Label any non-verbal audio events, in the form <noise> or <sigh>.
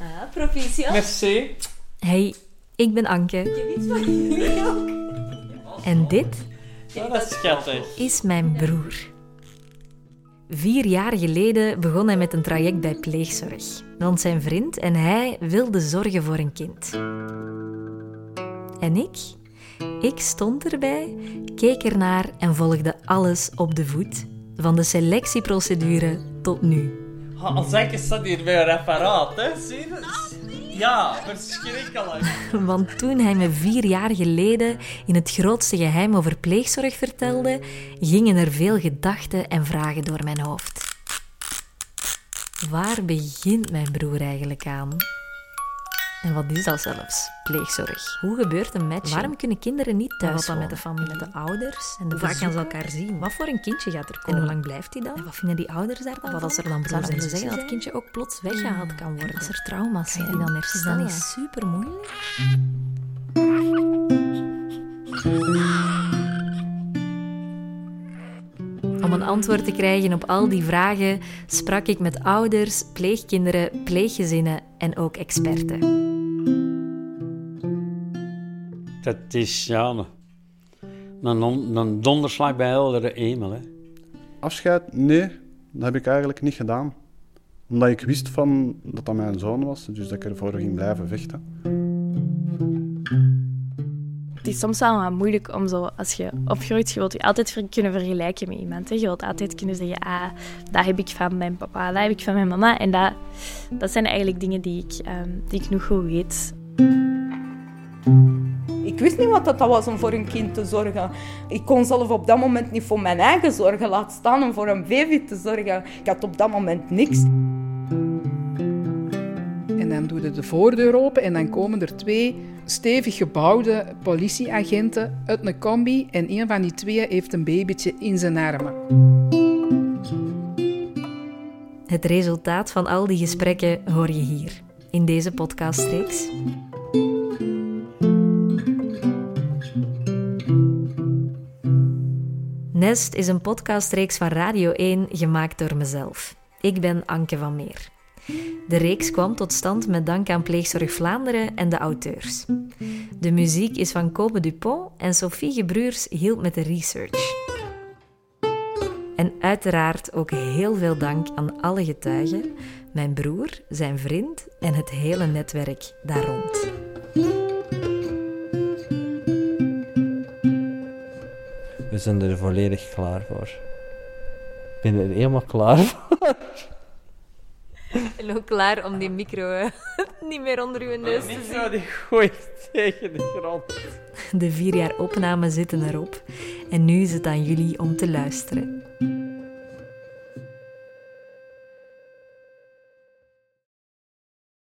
Ah, proficiat. Merci. Hey, ik ben Anke Ik heb iets van jullie ook. en dit Ja, dat is schattig. is mijn broer. Vier jaar geleden begon hij met een traject bij pleegzorg. Want zijn vriend en hij wilden zorgen voor een kind. En ik? Ik stond erbij, keek ernaar en volgde alles op de voet. Van de selectieprocedure tot nu. Als ik staat hier bij een apparaat, hè? Je dat? Ja, verschrikkelijk. <laughs> Want toen hij me vier jaar geleden in het grootste geheim over pleegzorg vertelde, gingen er veel gedachten en vragen door mijn hoofd. Waar begint mijn broer eigenlijk aan? En wat is dat zelfs, pleegzorg? Hoe gebeurt een match? Waarom kunnen kinderen niet thuis Wat dan met de familie, met de ouders? En hoe vaak gaan ze elkaar zien? Wat voor een kindje gaat er komen? En hoe lang blijft hij dan? En wat vinden die ouders daar dan Wat als er dan broers en zeggen dat het kindje ook plots weggehaald kan worden? Als er trauma's zijn, die dan herstellen? Is dat niet super moeilijk? Om een antwoord te krijgen op al die vragen sprak ik met ouders, pleegkinderen, pleeggezinnen en ook experten. Dat is ja, een, een, on- een donderslag bij heldere hemel. Hè. Afscheid? Nee, dat heb ik eigenlijk niet gedaan. Omdat ik wist van dat dat mijn zoon was, dus dat ik ervoor ging blijven vechten. Het is soms wel wat moeilijk om zo, als je opgroeit, je wilt je altijd kunnen vergelijken met iemand. Hè. Je wilt altijd kunnen zeggen, ah, dat heb ik van mijn papa, dat heb ik van mijn mama. En dat, dat zijn eigenlijk dingen die ik, ehm, die ik nog goed weet. Ik wist niet wat dat was om voor een kind te zorgen. Ik kon zelf op dat moment niet voor mijn eigen zorgen, laat staan om voor een baby te zorgen. Ik had op dat moment niks. En dan doe je de voordeur open en dan komen er twee stevig gebouwde politieagenten uit een combi en een van die twee heeft een babytje in zijn armen. Het resultaat van al die gesprekken hoor je hier, in deze podcastreeks. Nest is een podcastreeks van Radio 1 gemaakt door mezelf. Ik ben Anke van Meer. De reeks kwam tot stand met dank aan Pleegzorg Vlaanderen en de auteurs. De muziek is van Kobe Dupont en Sophie Gebruurs hielp met de research. En uiteraard ook heel veel dank aan alle getuigen, mijn broer, zijn vriend en het hele netwerk daar rond. We zijn er volledig klaar voor. Ik ben er helemaal klaar <laughs> voor. En ook klaar om die micro eh, <laughs> niet meer onder uw neus te zien. Micro die gooit tegen de grond. De vier jaar opname zitten erop en nu is het aan jullie om te luisteren.